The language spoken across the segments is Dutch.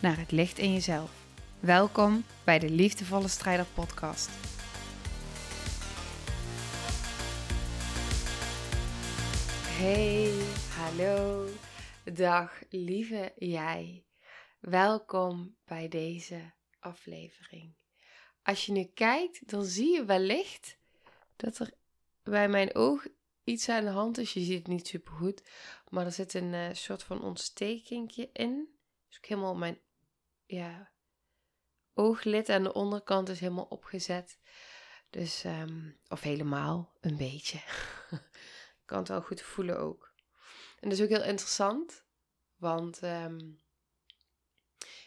naar het licht in jezelf. Welkom bij de Liefdevolle Strijder Podcast. Hey, hallo, dag lieve jij. Welkom bij deze aflevering. Als je nu kijkt, dan zie je wellicht dat er bij mijn oog iets aan de hand is. Je ziet het niet super goed, maar er zit een uh, soort van ontstekingje in. Dus ik helemaal mijn ja, ooglid aan de onderkant is helemaal opgezet. Dus, um, of helemaal, een beetje. ik kan het wel goed voelen ook. En dat is ook heel interessant, want um,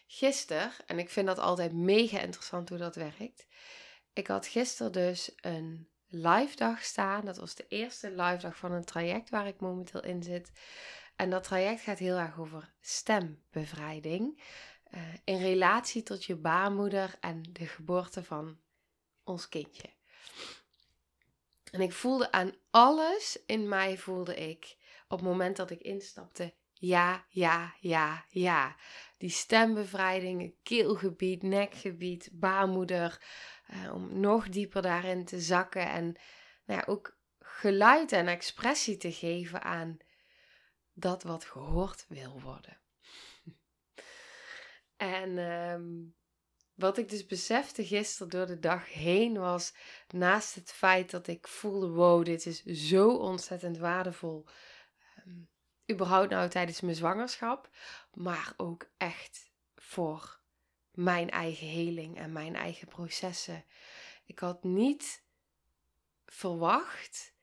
gisteren, en ik vind dat altijd mega interessant hoe dat werkt. Ik had gisteren dus een live dag staan. Dat was de eerste live dag van een traject waar ik momenteel in zit. En dat traject gaat heel erg over stembevrijding. Uh, in relatie tot je baarmoeder en de geboorte van ons kindje. En ik voelde aan alles in mij, voelde ik op het moment dat ik instapte, ja, ja, ja, ja. Die stembevrijding, keelgebied, nekgebied, baarmoeder, uh, om nog dieper daarin te zakken en nou ja, ook geluid en expressie te geven aan dat wat gehoord wil worden. En um, wat ik dus besefte gisteren door de dag heen was, naast het feit dat ik voelde, wow, dit is zo ontzettend waardevol. Um, überhaupt nou tijdens mijn zwangerschap, maar ook echt voor mijn eigen heling en mijn eigen processen. Ik had niet verwacht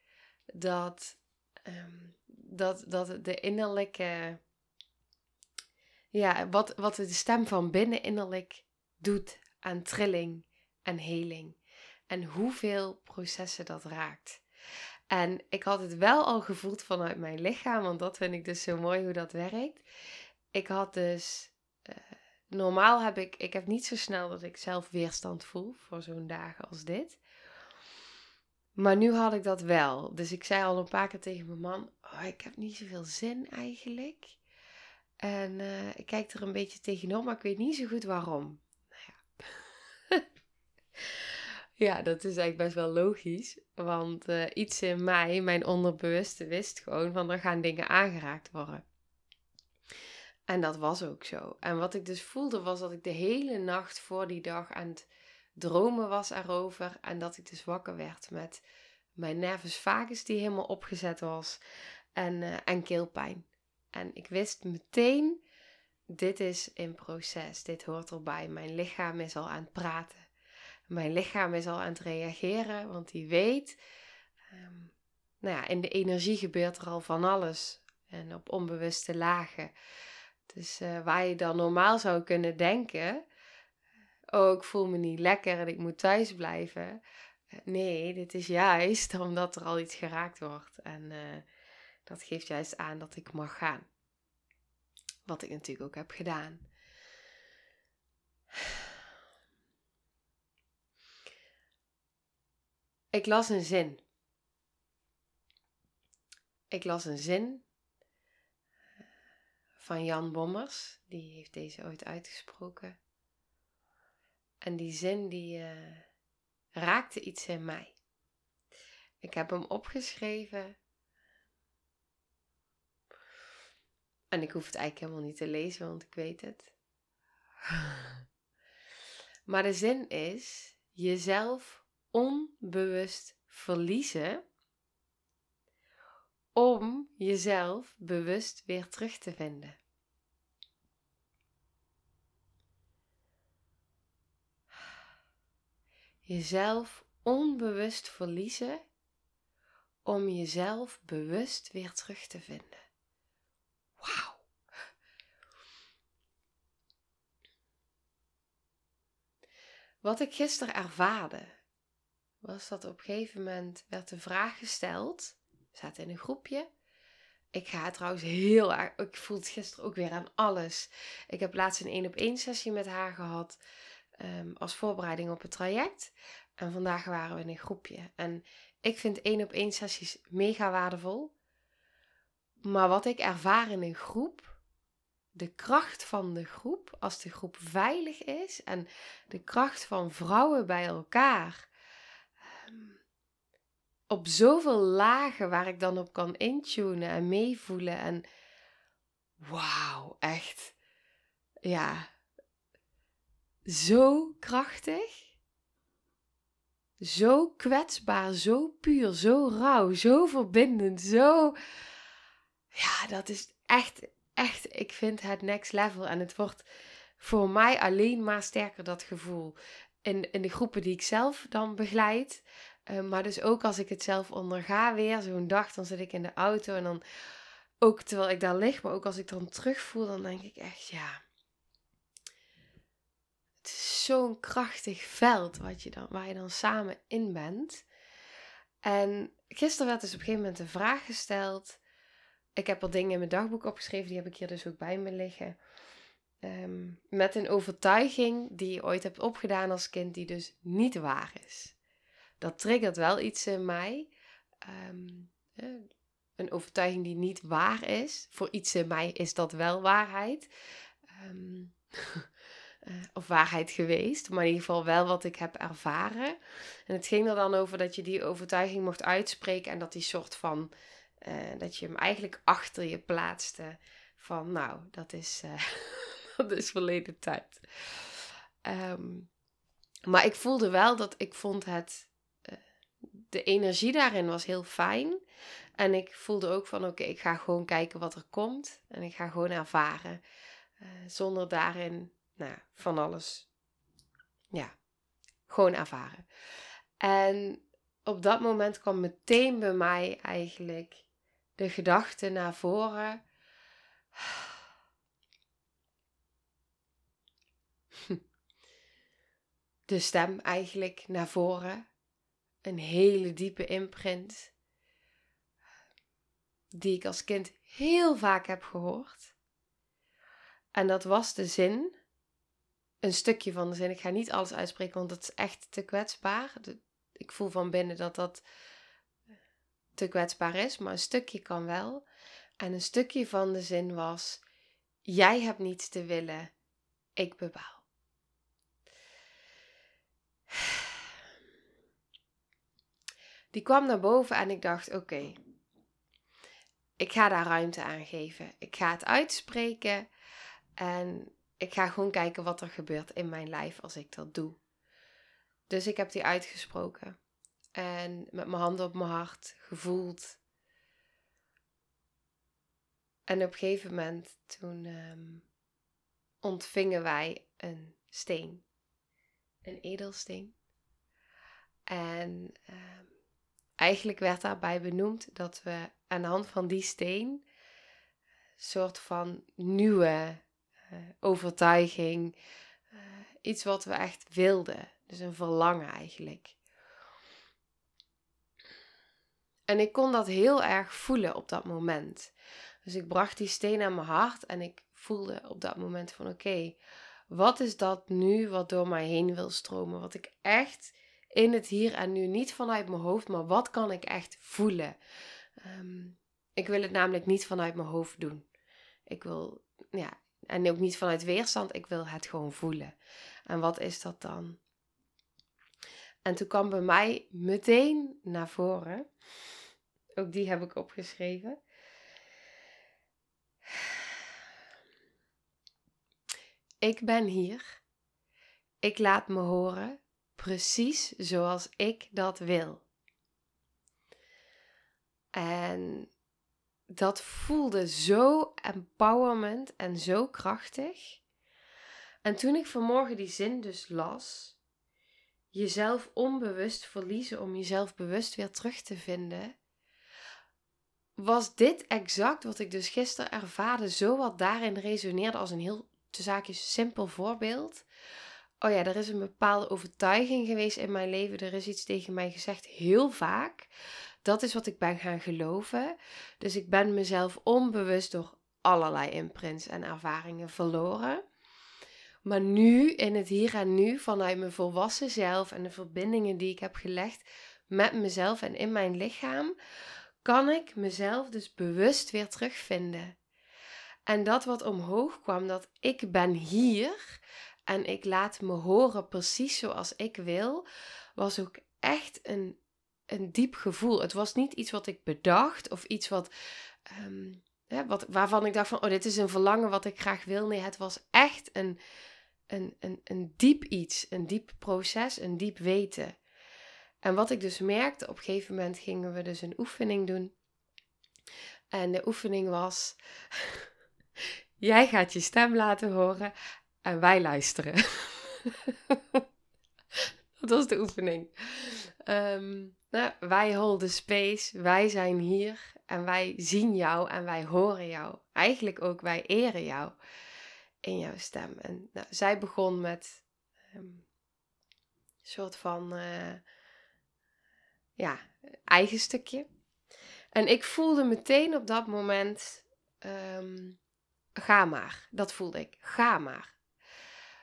dat, um, dat, dat de innerlijke. Ja, wat, wat de stem van binnen innerlijk doet aan trilling en heling. En hoeveel processen dat raakt. En ik had het wel al gevoeld vanuit mijn lichaam, want dat vind ik dus zo mooi hoe dat werkt. Ik had dus uh, normaal heb ik, ik heb niet zo snel dat ik zelf weerstand voel voor zo'n dagen als dit. Maar nu had ik dat wel. Dus ik zei al een paar keer tegen mijn man: oh, ik heb niet zoveel zin eigenlijk. En uh, ik kijk er een beetje tegenop, maar ik weet niet zo goed waarom. Nou ja. ja, dat is eigenlijk best wel logisch. Want uh, iets in mij, mijn onderbewuste, wist gewoon van er gaan dingen aangeraakt worden. En dat was ook zo. En wat ik dus voelde was dat ik de hele nacht voor die dag aan het dromen was erover. En dat ik dus wakker werd met mijn nervus vagus die helemaal opgezet was. En, uh, en keelpijn. En ik wist meteen, dit is in proces. Dit hoort erbij. Mijn lichaam is al aan het praten. Mijn lichaam is al aan het reageren. Want die weet, um, nou ja, in de energie gebeurt er al van alles. En op onbewuste lagen. Dus uh, waar je dan normaal zou kunnen denken: Oh, ik voel me niet lekker en ik moet thuis blijven. Uh, nee, dit is juist omdat er al iets geraakt wordt. En uh, dat geeft juist aan dat ik mag gaan. Wat ik natuurlijk ook heb gedaan. Ik las een zin. Ik las een zin van Jan Bommers. Die heeft deze ooit uitgesproken. En die zin die uh, raakte iets in mij. Ik heb hem opgeschreven. En ik hoef het eigenlijk helemaal niet te lezen, want ik weet het. Maar de zin is jezelf onbewust verliezen om jezelf bewust weer terug te vinden. Jezelf onbewust verliezen om jezelf bewust weer terug te vinden. Wauw. wat ik gisteren ervaarde, was dat op een gegeven moment werd de vraag gesteld. We zaten in een groepje. Ik ga trouwens heel erg. Ik voel het gisteren ook weer aan alles. Ik heb laatst een één op één sessie met haar gehad. Ehm, als voorbereiding op het traject. En vandaag waren we in een groepje. En ik vind één op één sessies mega waardevol. Maar wat ik ervaar in een groep, de kracht van de groep, als de groep veilig is en de kracht van vrouwen bij elkaar. Ehm, op zoveel lagen waar ik dan op kan intunen en meevoelen. En wauw, echt. Ja, zo krachtig. Zo kwetsbaar, zo puur, zo rauw, zo verbindend, zo. Ja, dat is echt, echt, ik vind het next level. En het wordt voor mij alleen maar sterker, dat gevoel. In, in de groepen die ik zelf dan begeleid. Uh, maar dus ook als ik het zelf onderga weer, zo'n dag, dan zit ik in de auto en dan ook terwijl ik daar lig, maar ook als ik dan terugvoel, dan denk ik echt, ja, het is zo'n krachtig veld wat je dan, waar je dan samen in bent. En gisteren werd dus op een gegeven moment een vraag gesteld. Ik heb al dingen in mijn dagboek opgeschreven, die heb ik hier dus ook bij me liggen. Um, met een overtuiging die je ooit hebt opgedaan als kind, die dus niet waar is. Dat triggert wel iets in mij. Um, een overtuiging die niet waar is. Voor iets in mij is dat wel waarheid. Um, uh, of waarheid geweest, maar in ieder geval wel wat ik heb ervaren. En het ging er dan over dat je die overtuiging mocht uitspreken en dat die soort van, uh, dat je hem eigenlijk achter je plaatste. Van nou, dat is, uh, dat is verleden tijd. Um, maar ik voelde wel dat ik vond het, de energie daarin was heel fijn. En ik voelde ook van oké, ik ga gewoon kijken wat er komt. En ik ga gewoon ervaren. zonder daarin nou, van alles. Ja, gewoon ervaren. En op dat moment kwam meteen bij mij eigenlijk de gedachte naar voren. De stem eigenlijk naar voren. Een hele diepe imprint. Die ik als kind heel vaak heb gehoord. En dat was de zin een stukje van de zin. Ik ga niet alles uitspreken, want dat is echt te kwetsbaar. ik voel van binnen dat dat te kwetsbaar is, maar een stukje kan wel. En een stukje van de zin was: Jij hebt niets te willen, ik bepaal. Die kwam naar boven en ik dacht: Oké, ik ga daar ruimte aan geven. Ik ga het uitspreken en ik ga gewoon kijken wat er gebeurt in mijn lijf als ik dat doe. Dus ik heb die uitgesproken. En met mijn handen op mijn hart gevoeld. En op een gegeven moment toen um, ontvingen wij een steen. Een edelsteen. En um, eigenlijk werd daarbij benoemd dat we aan de hand van die steen een soort van nieuwe uh, overtuiging. Uh, iets wat we echt wilden. Dus een verlangen eigenlijk. En ik kon dat heel erg voelen op dat moment. Dus ik bracht die steen aan mijn hart en ik voelde op dat moment van oké, wat is dat nu wat door mij heen wil stromen? Wat ik echt in het hier en nu, niet vanuit mijn hoofd, maar wat kan ik echt voelen? Um, ik wil het namelijk niet vanuit mijn hoofd doen. Ik wil, ja, en ook niet vanuit weerstand, ik wil het gewoon voelen. En wat is dat dan? En toen kwam bij mij meteen naar voren, ook die heb ik opgeschreven. Ik ben hier. Ik laat me horen, precies zoals ik dat wil. En dat voelde zo empowerment en zo krachtig. En toen ik vanmorgen die zin dus las, jezelf onbewust verliezen om jezelf bewust weer terug te vinden, was dit exact wat ik dus gisteren ervaarde, zo wat daarin resoneerde als een heel te zaakjes simpel voorbeeld. oh ja, er is een bepaalde overtuiging geweest in mijn leven. Er is iets tegen mij gezegd, heel vaak. Dat is wat ik ben gaan geloven. Dus ik ben mezelf onbewust door allerlei imprints en ervaringen verloren. Maar nu, in het hier en nu, vanuit mijn volwassen zelf en de verbindingen die ik heb gelegd met mezelf en in mijn lichaam, kan ik mezelf dus bewust weer terugvinden. En dat wat omhoog kwam, dat ik ben hier en ik laat me horen precies zoals ik wil, was ook echt een, een diep gevoel. Het was niet iets wat ik bedacht of iets wat, um, wat, waarvan ik dacht van, oh, dit is een verlangen wat ik graag wil. Nee, het was echt een, een, een, een diep iets, een diep proces, een diep weten. En wat ik dus merkte, op een gegeven moment gingen we dus een oefening doen. En de oefening was: jij gaat je stem laten horen en wij luisteren. dat was de oefening. Ehm, nou, wij holden space, wij zijn hier en wij zien jou en wij horen jou. Eigenlijk ook wij eren jou in jouw stem. En nou, zij begon met um, een soort van uh, ja, eigen stukje. En ik voelde meteen op dat moment, um, ga maar. Dat voelde ik, ga maar.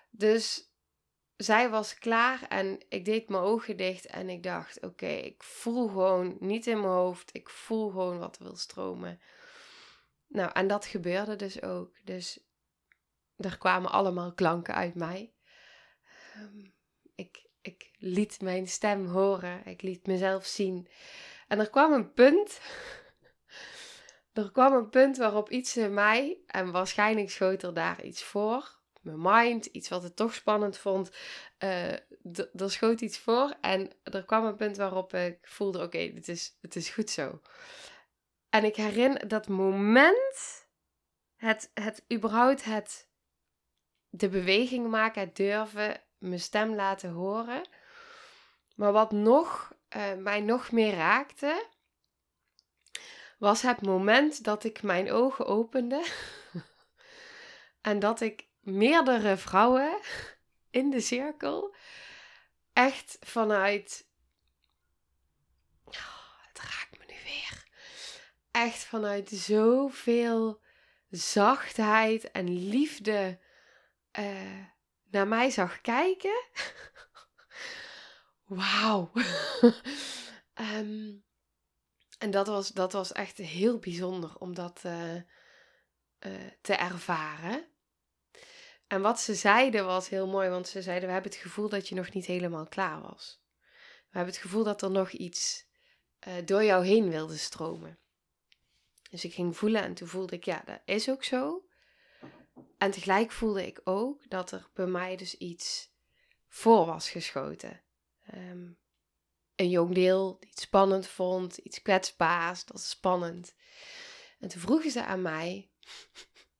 Dus zij was klaar en ik deed mijn ogen dicht en ik dacht, oké, ik voel gewoon niet in mijn hoofd, ik voel gewoon wat wil stromen. Nou, en dat gebeurde dus ook. Dus er kwamen allemaal klanken uit mij. Ehm, ik, ik liet mijn stem horen, ik liet mezelf zien. En er kwam een punt. er kwam een punt waarop iets in mij, en waarschijnlijk schoot er daar iets voor, mijn mind, iets wat het toch spannend vond. Uh, er schoot iets voor en er kwam een punt waarop ik voelde: oké, okay, is, het is goed zo. En ik herinner dat moment, het, het überhaupt het, de beweging maken, het durven, mijn stem laten horen. Maar wat nog, uh, mij nog meer raakte, was het moment dat ik mijn ogen opende. en dat ik meerdere vrouwen in de cirkel echt vanuit. Oh, het raakt me nu weer. Echt vanuit zoveel zachtheid en liefde uh, naar mij zag kijken. Wauw. um, en dat was, dat was echt heel bijzonder om dat uh, uh, te ervaren. En wat ze zeiden was heel mooi, want ze zeiden: We hebben het gevoel dat je nog niet helemaal klaar was. We hebben het gevoel dat er nog iets uh, door jou heen wilde stromen. Dus ik ging voelen en toen voelde ik: Ja, dat is ook zo. En tegelijk voelde ik ook dat er bij mij dus iets voor was geschoten. Um, een jong deel die het spannend vond, iets kwetsbaars, dat is spannend. En toen vroegen ze aan mij: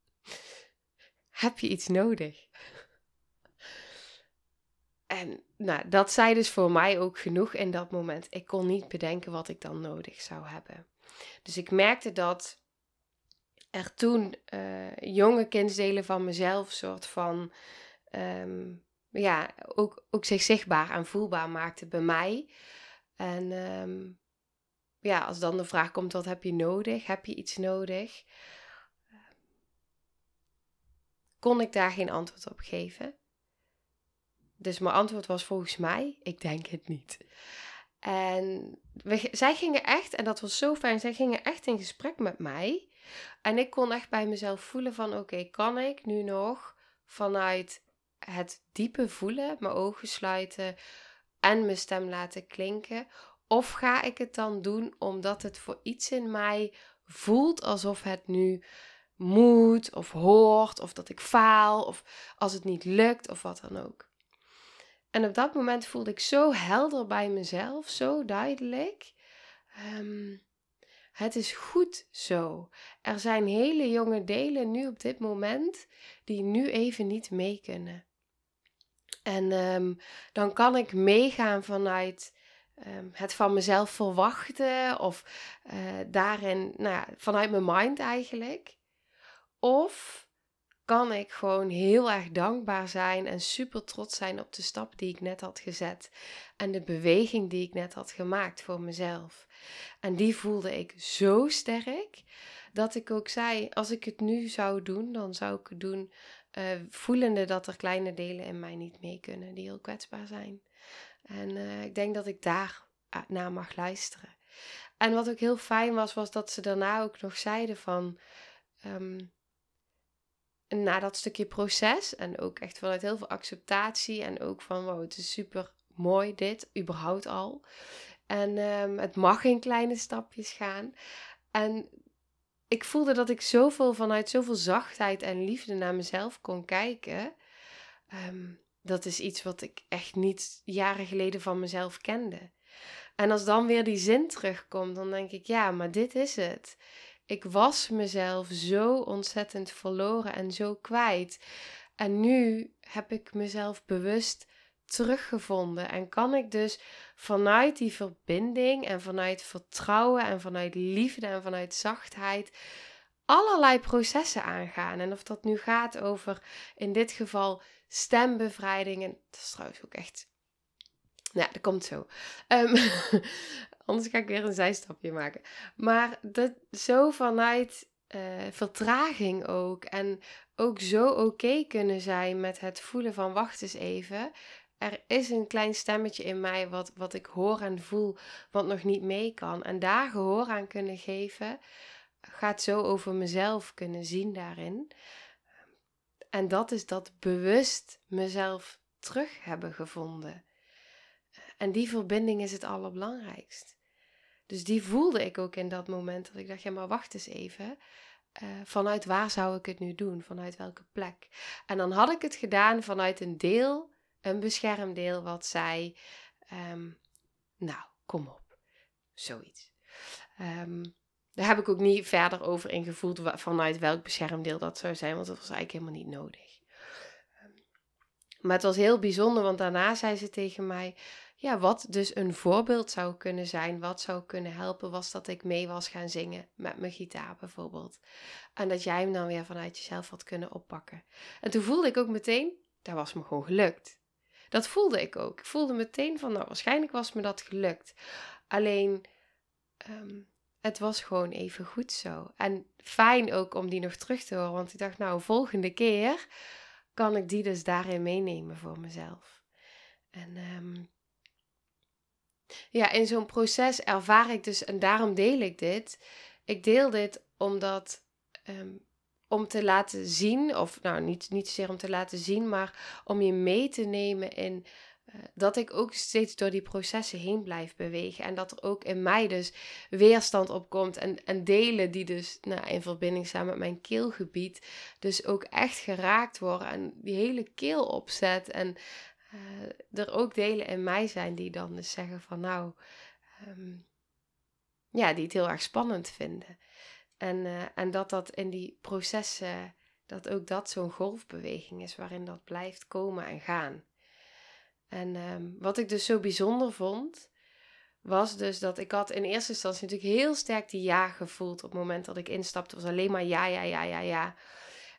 heb je iets nodig? En nou, dat zei dus voor mij ook genoeg in dat moment. Ik kon niet bedenken wat ik dan nodig zou hebben. Dus ik merkte dat er toen uh, jonge kindsdelen van mezelf soort van ehm, ja, ook, ook zich zichtbaar en voelbaar maakten bij mij. En ehm, ja, als dan de vraag komt, wat heb je nodig? Heb je iets nodig? kon ik daar geen antwoord op geven. Dus mijn antwoord was volgens mij, ik denk het niet. En we, zij gingen echt, en dat was zo fijn, zij gingen echt in gesprek met mij. En ik kon echt bij mezelf voelen van, oké, kan ik nu nog vanuit het diepe voelen, mijn ogen sluiten en mijn stem laten klinken? Of ga ik het dan doen omdat het voor iets in mij voelt alsof het nu moet of hoort of dat ik faal of als het niet lukt of wat dan ook. En op dat moment voelde ik zo helder bij mezelf, zo duidelijk. Um, het is goed zo. Er zijn hele jonge delen nu op dit moment die nu even niet mee kunnen. En um, dan kan ik meegaan vanuit um, het van mezelf verwachten of uh, daarin, nou ja, vanuit mijn mind eigenlijk. Of kan ik gewoon heel erg dankbaar zijn en super trots zijn op de stap die ik net had gezet. En de beweging die ik net had gemaakt voor mezelf. En die voelde ik zo sterk dat ik ook zei: als ik het nu zou doen, dan zou ik het doen uh, voelende dat er kleine delen in mij niet mee kunnen, die heel kwetsbaar zijn. En uh, ik denk dat ik daar eh, naar mag luisteren. En wat ook heel fijn was, was dat ze daarna ook nog zeiden van. Um, na dat stukje proces en ook echt vanuit heel veel acceptatie en ook van wow, het is super mooi dit, überhaupt al. En um, het mag in kleine stapjes gaan. En ik voelde dat ik zoveel vanuit zoveel zachtheid en liefde naar mezelf kon kijken. Um, dat is iets wat ik echt niet jaren geleden van mezelf kende. En als dan weer die zin terugkomt, dan denk ik, ja, maar dit is het. Ik was mezelf zo ontzettend verloren en zo kwijt. En nu heb ik mezelf bewust teruggevonden. En kan ik dus vanuit die verbinding en vanuit vertrouwen en vanuit liefde en vanuit zachtheid allerlei processen aangaan. En of dat nu gaat over in dit geval stembevrijding. En dat is trouwens ook echt. Nou, dat komt zo. Um, anders ga ik weer een zijstapje maken. Maar dat zo vanuit uh, vertraging ook. En ook zo oké kunnen zijn met het voelen van wacht eens even er is een klein stemmetje in mij wat, wat ik hoor en voel, wat nog niet mee kan. En daar gehoor aan kunnen geven, gaat zo over mezelf kunnen zien daarin. En dat is dat bewust mezelf terug hebben gevonden. En die verbinding is het allerbelangrijkst. Dus die voelde ik ook in dat moment dat ik dacht, ja maar wacht eens even. Uh, vanuit waar zou ik het nu doen? Vanuit welke plek? En dan had ik het gedaan vanuit een deel een beschermdeel wat zei: um, Nou, kom op. Zoiets. Um, daar heb ik ook niet verder over ingevoeld vanuit welk beschermdeel dat zou zijn, want dat was eigenlijk helemaal niet nodig. Ehm, maar het was heel bijzonder, want daarna zei ze tegen mij: Ja, wat dus een voorbeeld zou kunnen zijn, wat zou kunnen helpen, was dat ik mee was gaan zingen met mijn gitaar bijvoorbeeld. En dat jij hem dan weer vanuit jezelf had kunnen oppakken. En toen voelde ik ook meteen: dat was me gewoon gelukt. Dat voelde ik ook. Ik voelde meteen van, nou, waarschijnlijk was me dat gelukt. Alleen, ehm, het was gewoon even goed zo. En fijn ook om die nog terug te horen, want ik dacht, nou, volgende keer kan ik die dus daarin meenemen voor mezelf. En ehm, ja, in zo'n proces ervaar ik dus, en daarom deel ik dit. Ik deel dit omdat ehm, om te laten zien, of nou niet, niet zozeer om te laten zien, maar om je mee te nemen in uh, dat ik ook steeds door die processen heen blijf bewegen. En dat er ook in mij dus weerstand opkomt. En, en delen die dus nou, in verbinding staan met mijn keelgebied, dus ook echt geraakt worden. En die hele keel opzet. En uh, er ook delen in mij zijn die dan dus zeggen van nou, um, ja, die het heel erg spannend vinden. En, uh, en dat dat in die processen, dat ook dat zo'n golfbeweging is waarin dat blijft komen en gaan. En um, wat ik dus zo bijzonder vond, was dus dat ik had in eerste instantie natuurlijk heel sterk die ja gevoeld op het moment dat ik instapte. Was alleen maar ja, ja, ja, ja, ja.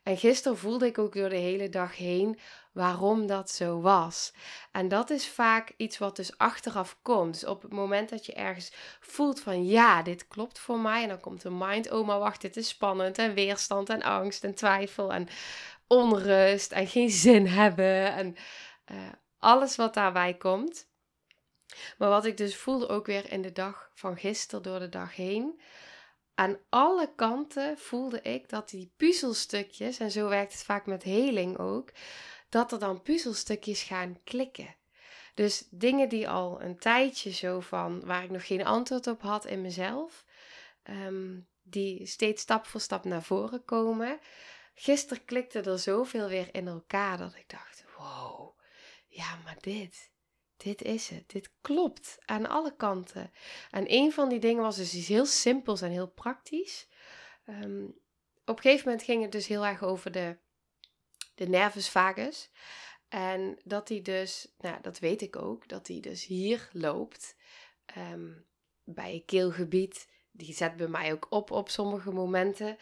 En gisteren voelde ik ook door de hele dag heen waarom dat zo was. En dat is vaak iets wat dus achteraf komt. Dus op het moment dat je ergens voelt van ja, dit klopt voor mij. En dan komt de mind, oh maar wacht, dit is spannend. En weerstand en angst en twijfel en onrust en geen zin hebben. En uh, alles wat daarbij komt. Maar wat ik dus voelde ook weer in de dag van gisteren door de dag heen aan alle kanten voelde ik dat die puzzelstukjes, en zo werkt het vaak met heling ook, dat er dan puzzelstukjes gaan klikken. Dus dingen die al een tijdje zo van, waar ik nog geen antwoord op had in mezelf, um, die steeds stap voor stap naar voren komen. Gisteren klikte er zoveel weer in elkaar dat ik dacht: wow, ja, maar dit, dit is het. Dit klopt aan alle kanten. En een van die dingen was dus iets heel simpels en heel praktisch. Um, op een gegeven moment ging het dus heel erg over de, de nervus vagus. En dat die dus, nou dat weet ik ook, dat die dus hier loopt. Um, bij je keelgebied. Die zet bij mij ook op op sommige momenten.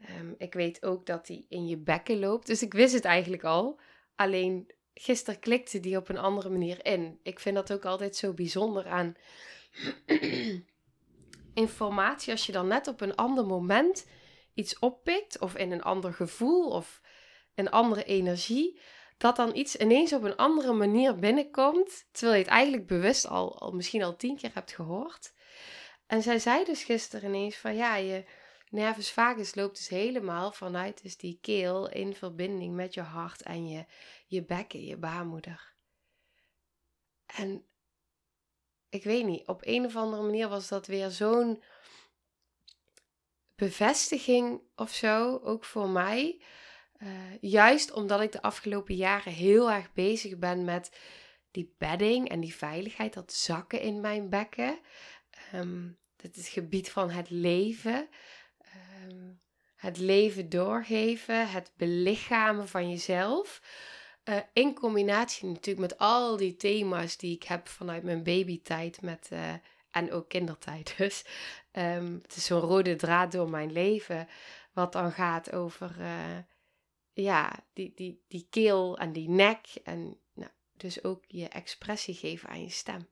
Ehm, ik weet ook dat die in je bekken loopt. Dus ik wist het eigenlijk al. Alleen gisteren klikte die op een andere manier in. Ik vind dat ook altijd zo bijzonder aan informatie. Als je dan net op een ander moment iets oppikt, of in een ander gevoel, of een andere energie, dat dan iets ineens op een andere manier binnenkomt, terwijl je het eigenlijk bewust al, al misschien al tien keer hebt gehoord. En zij zei dus gisteren ineens van ja, je nervus vagus loopt dus helemaal vanuit dus die keel in verbinding met je hart en je, je bekken, je baarmoeder. En ik weet niet, op een of andere manier was dat weer zo'n bevestiging of zo, ook voor mij. Uh, juist omdat ik de afgelopen jaren heel erg bezig ben met die bedding en die veiligheid, dat zakken in mijn bekken. Um, het gebied van het leven. Het leven doorgeven, het belichamen van jezelf. Uh, in combinatie natuurlijk met al die thema's die ik heb vanuit mijn babytijd met, uh, en ook kindertijd. Dus um, het is zo'n rode draad door mijn leven. Wat dan gaat over uh, ja, die, die, die keel en die nek. En nou, dus ook je expressie geven aan je stem.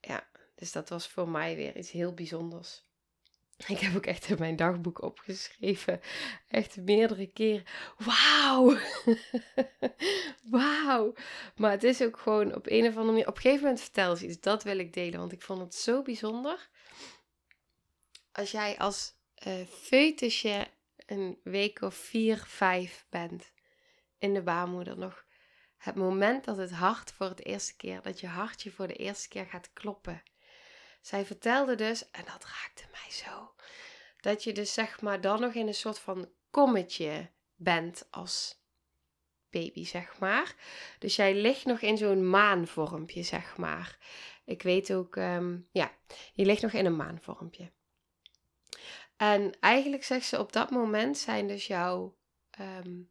Ja, dus dat was voor mij weer iets heel bijzonders. Ik heb ook echt in mijn dagboek opgeschreven. Echt meerdere keren. Wauw! Wauw! Maar het is ook gewoon op een of andere manier. Op een gegeven moment vertel ze iets. Dat wil ik delen, want ik vond het zo bijzonder. Als jij als uh, een week of vier, vijf bent in de baarmoeder nog. Het moment dat het hart voor het eerste keer, dat je hartje voor de eerste keer gaat kloppen zij vertelde dus, en dat raakte mij zo, dat je dus zeg maar dan nog in een soort van kommetje bent als baby, zeg maar. Dus jij ligt nog in zo'n maanvormpje, zeg maar. Ik weet ook, um, ja, je ligt nog in een maanvormpje. En eigenlijk zegt ze op dat moment zijn dus jouw um,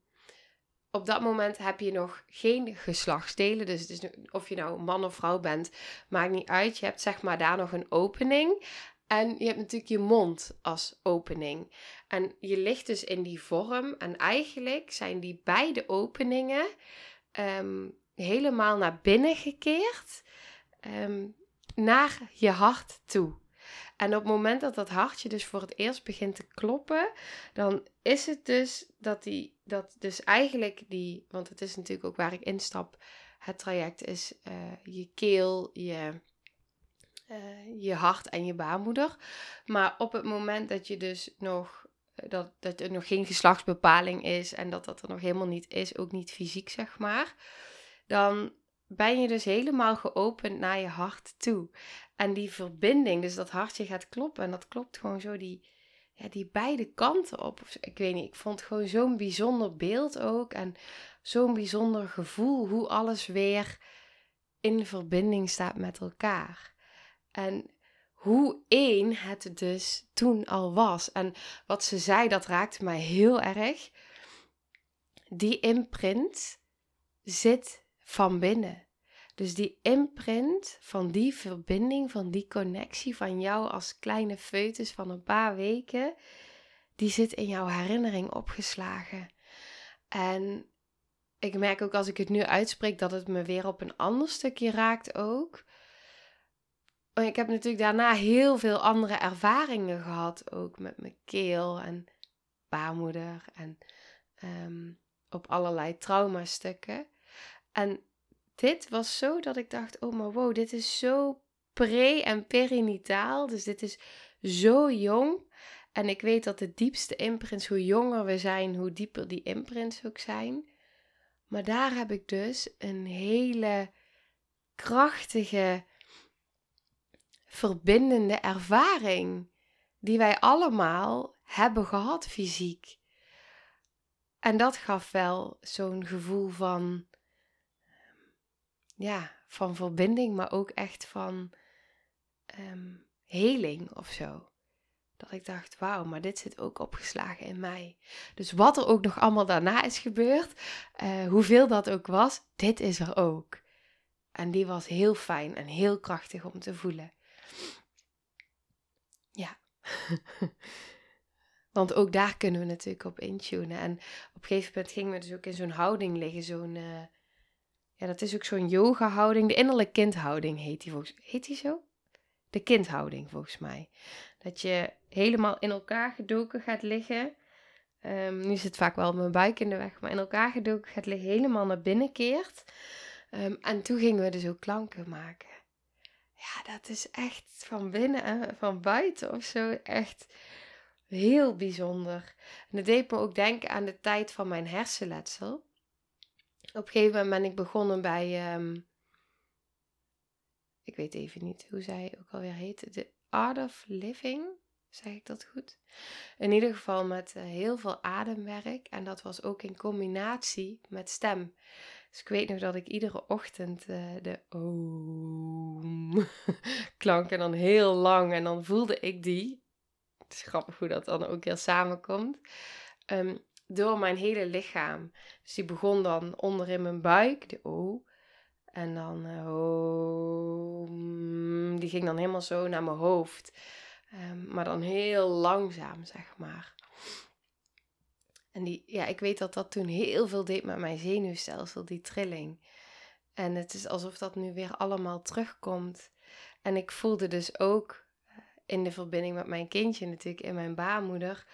op dat moment heb je nog geen geslachtsdelen. Dus het is, of je nou man of vrouw bent, maakt niet uit. Je hebt zeg maar daar nog een opening. En je hebt natuurlijk je mond als opening. En je ligt dus in die vorm. En eigenlijk zijn die beide openingen ehm, helemaal naar binnen gekeerd. Ehm, naar je hart toe. En op het moment dat dat hartje dus voor het eerst begint te kloppen, dan is het dus dat die, dat dus eigenlijk die, want het is natuurlijk ook waar ik instap, het traject is uh, je keel, je, uh, je hart en je baarmoeder. Maar op het moment dat je dus nog, eh, dat, dat er nog geen geslachtsbepaling is en dat dat er nog helemaal niet is, ook niet fysiek zeg maar, dan ben je dus helemaal geopend naar je hart toe. En die verbinding, dus dat hartje gaat kloppen. En dat klopt gewoon zo die, ja, die beide kanten op. Ik weet niet, ik vond het gewoon zo'n bijzonder beeld ook. En zo'n bijzonder gevoel hoe alles weer in verbinding staat met elkaar. En hoe één het dus toen al was. En wat ze zei, dat raakte mij heel erg. Die imprint zit van binnen. Dus die imprint van die verbinding, van die connectie van jou als kleine foetus van een paar weken, die zit in jouw herinnering opgeslagen. En ik merk ook als ik het nu uitspreek dat het me weer op een ander stukje raakt ook. Ik heb natuurlijk daarna heel veel andere ervaringen gehad, ook met mijn keel en baarmoeder en um, op allerlei traumastukken. En dit was zo dat ik dacht: oh, maar wow, dit is zo pre- en perinitaal. Dus dit is zo jong. En ik weet dat de diepste imprints, hoe jonger we zijn, hoe dieper die imprints ook zijn. Maar daar heb ik dus een hele krachtige, verbindende ervaring. Die wij allemaal hebben gehad fysiek. En dat gaf wel zo'n gevoel van ja, van verbinding, maar ook echt van um, heling of zo. Dat ik dacht, wauw, maar dit zit ook opgeslagen in mij. Dus wat er ook nog allemaal daarna is gebeurd, uh, hoeveel dat ook was, dit is er ook. En die was heel fijn en heel krachtig om te voelen. Ja. Want ook daar kunnen we natuurlijk op intunen. En op een gegeven moment gingen we dus ook in zo'n houding liggen. Zo'n, uh, ja, dat is ook zo'n yoga houding. De innerlijke kindhouding heet die volgens Heet die zo? De kindhouding volgens mij. Dat je helemaal in elkaar gedoken gaat liggen. Um, nu zit vaak wel mijn buik in de weg. Maar in elkaar gedoken gaat liggen. Helemaal naar binnen keert. Um, en toen gingen we dus ook klanken maken. Ja, dat is echt van binnen en van buiten of zo. Echt Heel bijzonder. En dat deed me ook denken aan de tijd van mijn hersenletsel. Op een gegeven moment ben ik begonnen bij. Um, ik weet even niet hoe zij ook alweer heette. The Art of Living. Zeg ik dat goed? In ieder geval met uh, heel veel ademwerk. En dat was ook in combinatie met stem. Dus ik weet nog dat ik iedere ochtend uh, de oom klanken dan heel lang. En dan voelde ik die het is grappig hoe dat dan ook weer samenkomt. Um, door mijn hele lichaam. Dus die begon dan onder in mijn buik, de O. En dan uh, die ging dan helemaal zo naar mijn hoofd. Um, maar dan heel langzaam, zeg maar. En die, ja, ik weet dat dat toen heel veel deed met mijn zenuwstelsel, die trilling. En het is alsof dat nu weer allemaal terugkomt. En ik voelde dus ook in de verbinding met mijn kindje natuurlijk, in mijn baarmoeder,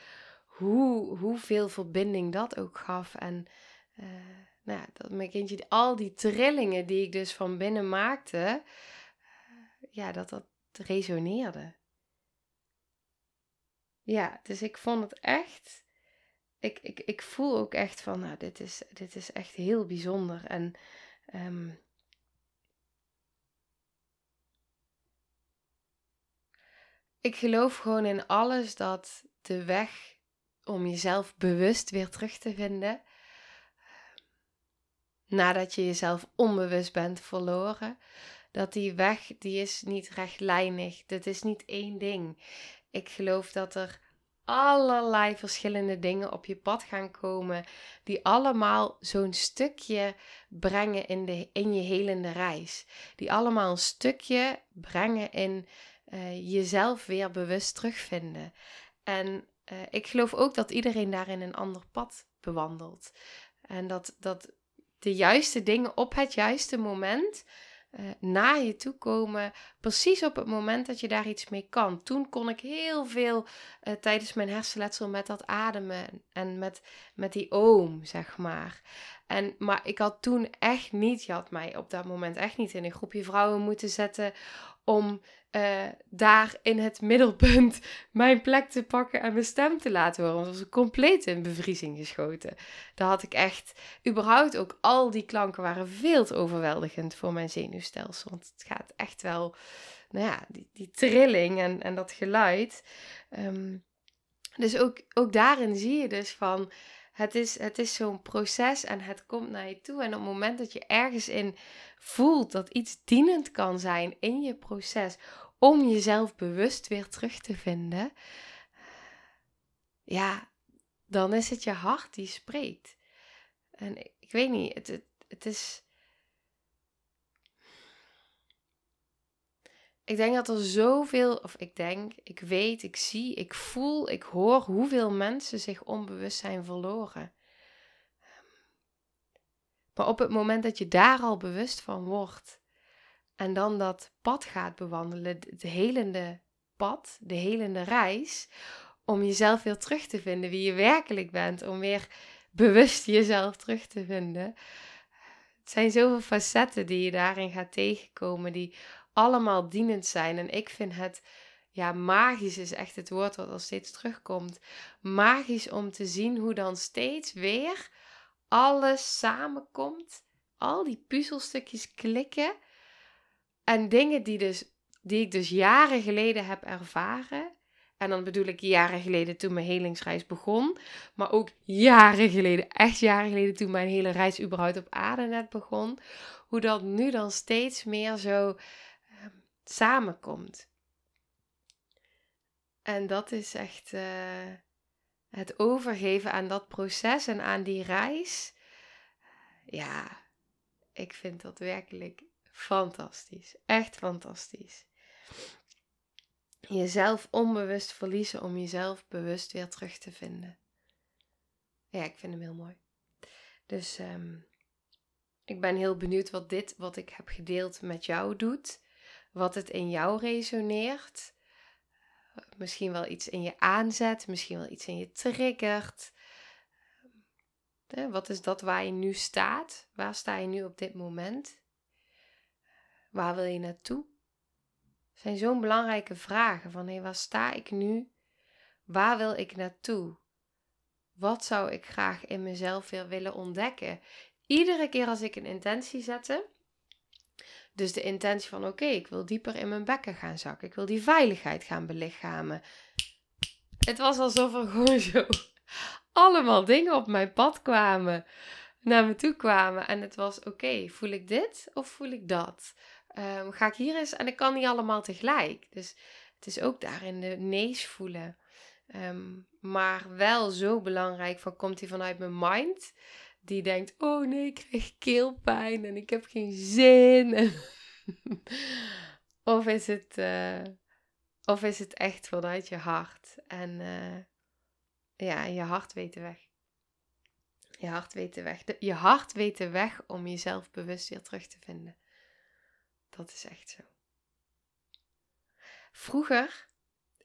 hoe, hoeveel verbinding dat ook gaf. En uh, nou ja, dat mijn kindje, al die trillingen die ik dus van binnen maakte, uh, ja, dat dat resoneerde. Ja, dus ik vond het echt. Ik, ik, ik voel ook echt van, nou, dit is, dit is echt heel bijzonder. En um, ik geloof gewoon in alles dat de weg om jezelf bewust weer terug te vinden, nadat je jezelf onbewust bent verloren, dat die weg, die is niet rechtlijnig. Dat is niet één ding. Ik geloof dat er allerlei verschillende dingen op je pad gaan komen, die allemaal zo'n stukje brengen in, de, in je helende reis. Die allemaal een stukje brengen in uh, jezelf weer bewust terugvinden. En uh, ik geloof ook dat iedereen daarin een ander pad bewandelt. En dat, dat de juiste dingen op het juiste moment uh, naar je toe komen. Precies op het moment dat je daar iets mee kan. Toen kon ik heel veel uh, tijdens mijn hersenletsel met dat ademen en met, met die oom, zeg maar. En, maar ik had toen echt niet, je had mij op dat moment echt niet in een groepje vrouwen moeten zetten om uh, daar in het middelpunt mijn plek te pakken en mijn stem te laten horen. Want was compleet in bevriezing geschoten. Daar had ik echt, überhaupt ook al die klanken waren veel te overweldigend voor mijn zenuwstelsel. Want het gaat echt wel, nou ja, die, die trilling en, en dat geluid. Um, dus ook, ook daarin zie je dus van, het is, het is zo'n proces en het komt naar je toe. En op het moment dat je ergens in voelt dat iets dienend kan zijn in je proces om jezelf bewust weer terug te vinden, ja, dan is het je hart die spreekt. En ik, weet niet, het, het, het is. Ik denk dat er zoveel, of ik denk, ik weet, ik zie, ik voel, ik hoor hoeveel mensen zich onbewust zijn verloren. Maar op het moment dat je daar al bewust van wordt en dan dat pad gaat bewandelen, het helende pad, de helende reis, om jezelf weer terug te vinden wie je werkelijk bent, om weer bewust jezelf terug te vinden. Het zijn zoveel facetten die je daarin gaat tegenkomen, die allemaal dienend zijn. En ik vind het, ja, magisch is echt het woord wat al steeds terugkomt. Magisch om te zien hoe dan steeds weer alles samenkomt. Al die puzzelstukjes klikken. En dingen die, dus, die ik dus jaren geleden heb ervaren. En dan bedoel ik jaren geleden toen mijn helingsreis begon. Maar ook jaren geleden, echt jaren geleden toen mijn hele reis überhaupt op aarde net begon. Hoe dat nu dan steeds meer zo samenkomt. En dat is echt uh, het overgeven aan dat proces en aan die reis. Ja, ik vind dat werkelijk fantastisch. Echt fantastisch. jezelf onbewust verliezen om jezelf bewust weer terug te vinden. Ja, ik vind hem heel mooi. Dus ehm, ik ben heel benieuwd wat dit, wat ik heb gedeeld, met jou doet. Wat het in jou resoneert. Misschien wel iets in je aanzet, misschien wel iets in je triggert. Wat is dat waar je nu staat? Waar sta je nu op dit moment? Waar wil je naartoe? Dat zijn zo'n belangrijke vragen van hé, waar sta ik nu? Waar wil ik naartoe? Wat zou ik graag in mezelf weer willen ontdekken? Iedere keer als ik een intentie zette, dus de intentie van oké, ik wil dieper in mijn bekken gaan zakken. Ik wil die veiligheid gaan belichamen. Het was alsof er gewoon zo allemaal dingen op mijn pad kwamen. Naar me toe kwamen. En het was oké, voel ik dit of voel ik dat? Ehm, ga ik hier eens? En ik kan niet allemaal tegelijk. Dus het is ook daarin de nees voelen. Ehm, maar wel zo belangrijk van komt hij vanuit mijn mind die denkt: Oh nee, ik krijg keelpijn en ik heb geen zin. of, is het, uh, of is het echt vanuit je hart? En uh, ja, je hart weet de weg. Je hart weet de weg. Je hart weet de weg om jezelf bewust weer terug te vinden. Dat is echt zo. Vroeger,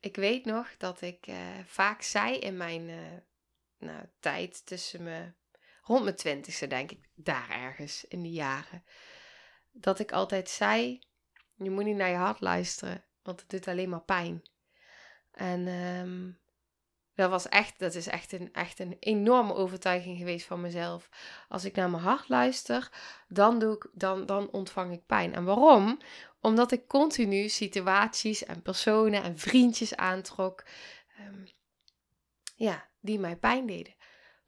ik weet nog dat ik uh, vaak zei in mijn nou, tijd tussen me rond mijn twintigste denk ik, daar ergens in die jaren. Dat ik altijd zei, je moet niet naar je hart luisteren, want het doet alleen maar pijn. En um, dat was echt, dat is echt een, echt een enorme overtuiging geweest van mezelf. Als ik naar mijn hart luister, dan, doe ik, dan, dan ontvang ik pijn. En waarom? Omdat ik continu situaties en personen en vriendjes aantrok, um, ja, die mij pijn deden.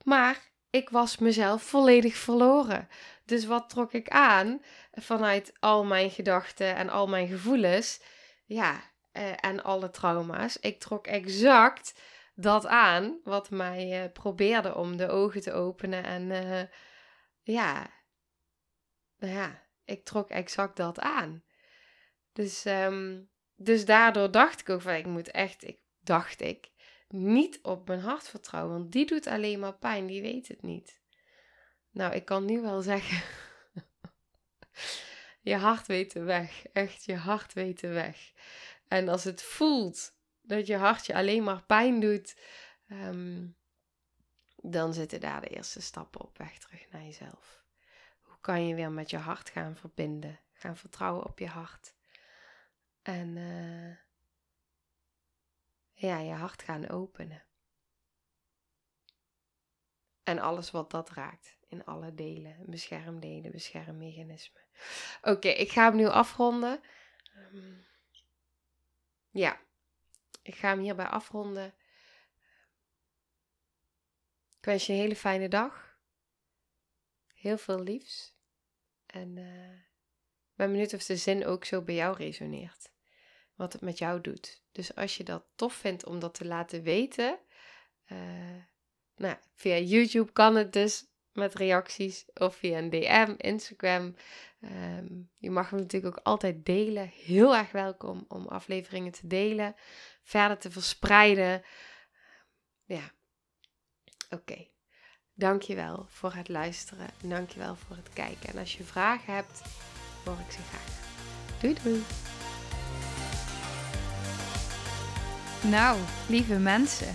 Maar ik was mezelf volledig verloren. Dus wat trok ik aan vanuit al mijn gedachten en al mijn gevoelens? Ja, eh, en alle trauma's. Ik trok exact dat aan wat mij uh, probeerde om de ogen te openen. En uh, ja, nou ja, ik trok exact dat aan. Dus, um, dus daardoor dacht ik ook van, ik moet echt, ik dacht ik, niet op mijn hart vertrouwen, want die doet alleen maar pijn, die weet het niet. Nou, ik kan nu wel zeggen, je hart weet de weg, echt, je hart weet de weg. En als het voelt dat je hartje alleen maar pijn doet, ehm, dan zitten daar de eerste stappen op weg terug naar jezelf. Hoe kan je weer met je hart gaan verbinden, gaan vertrouwen op je hart? En uh, ja, je hart gaan openen. En alles wat dat raakt, in alle delen, beschermdelen, beschermmechanismen. Oké, ik ga hem nu afronden. Ehm, ja, ik ga hem hierbij afronden. Ik wens je een hele fijne dag. Heel veel liefs. En uh, ben benieuwd of de zin ook zo bij jou resoneert wat het met jou doet. Dus als je dat tof vindt om dat te laten weten, uh, nou, via YouTube kan het dus met reacties of via een DM, Instagram. Um, je mag hem natuurlijk ook altijd delen. Heel erg welkom om afleveringen te delen, verder te verspreiden. Ja, oké. Okay. Dankjewel voor het luisteren en dankjewel voor het kijken. En als je vragen hebt, hoor ik ze graag. Doei doei! Nou, lieve mensen,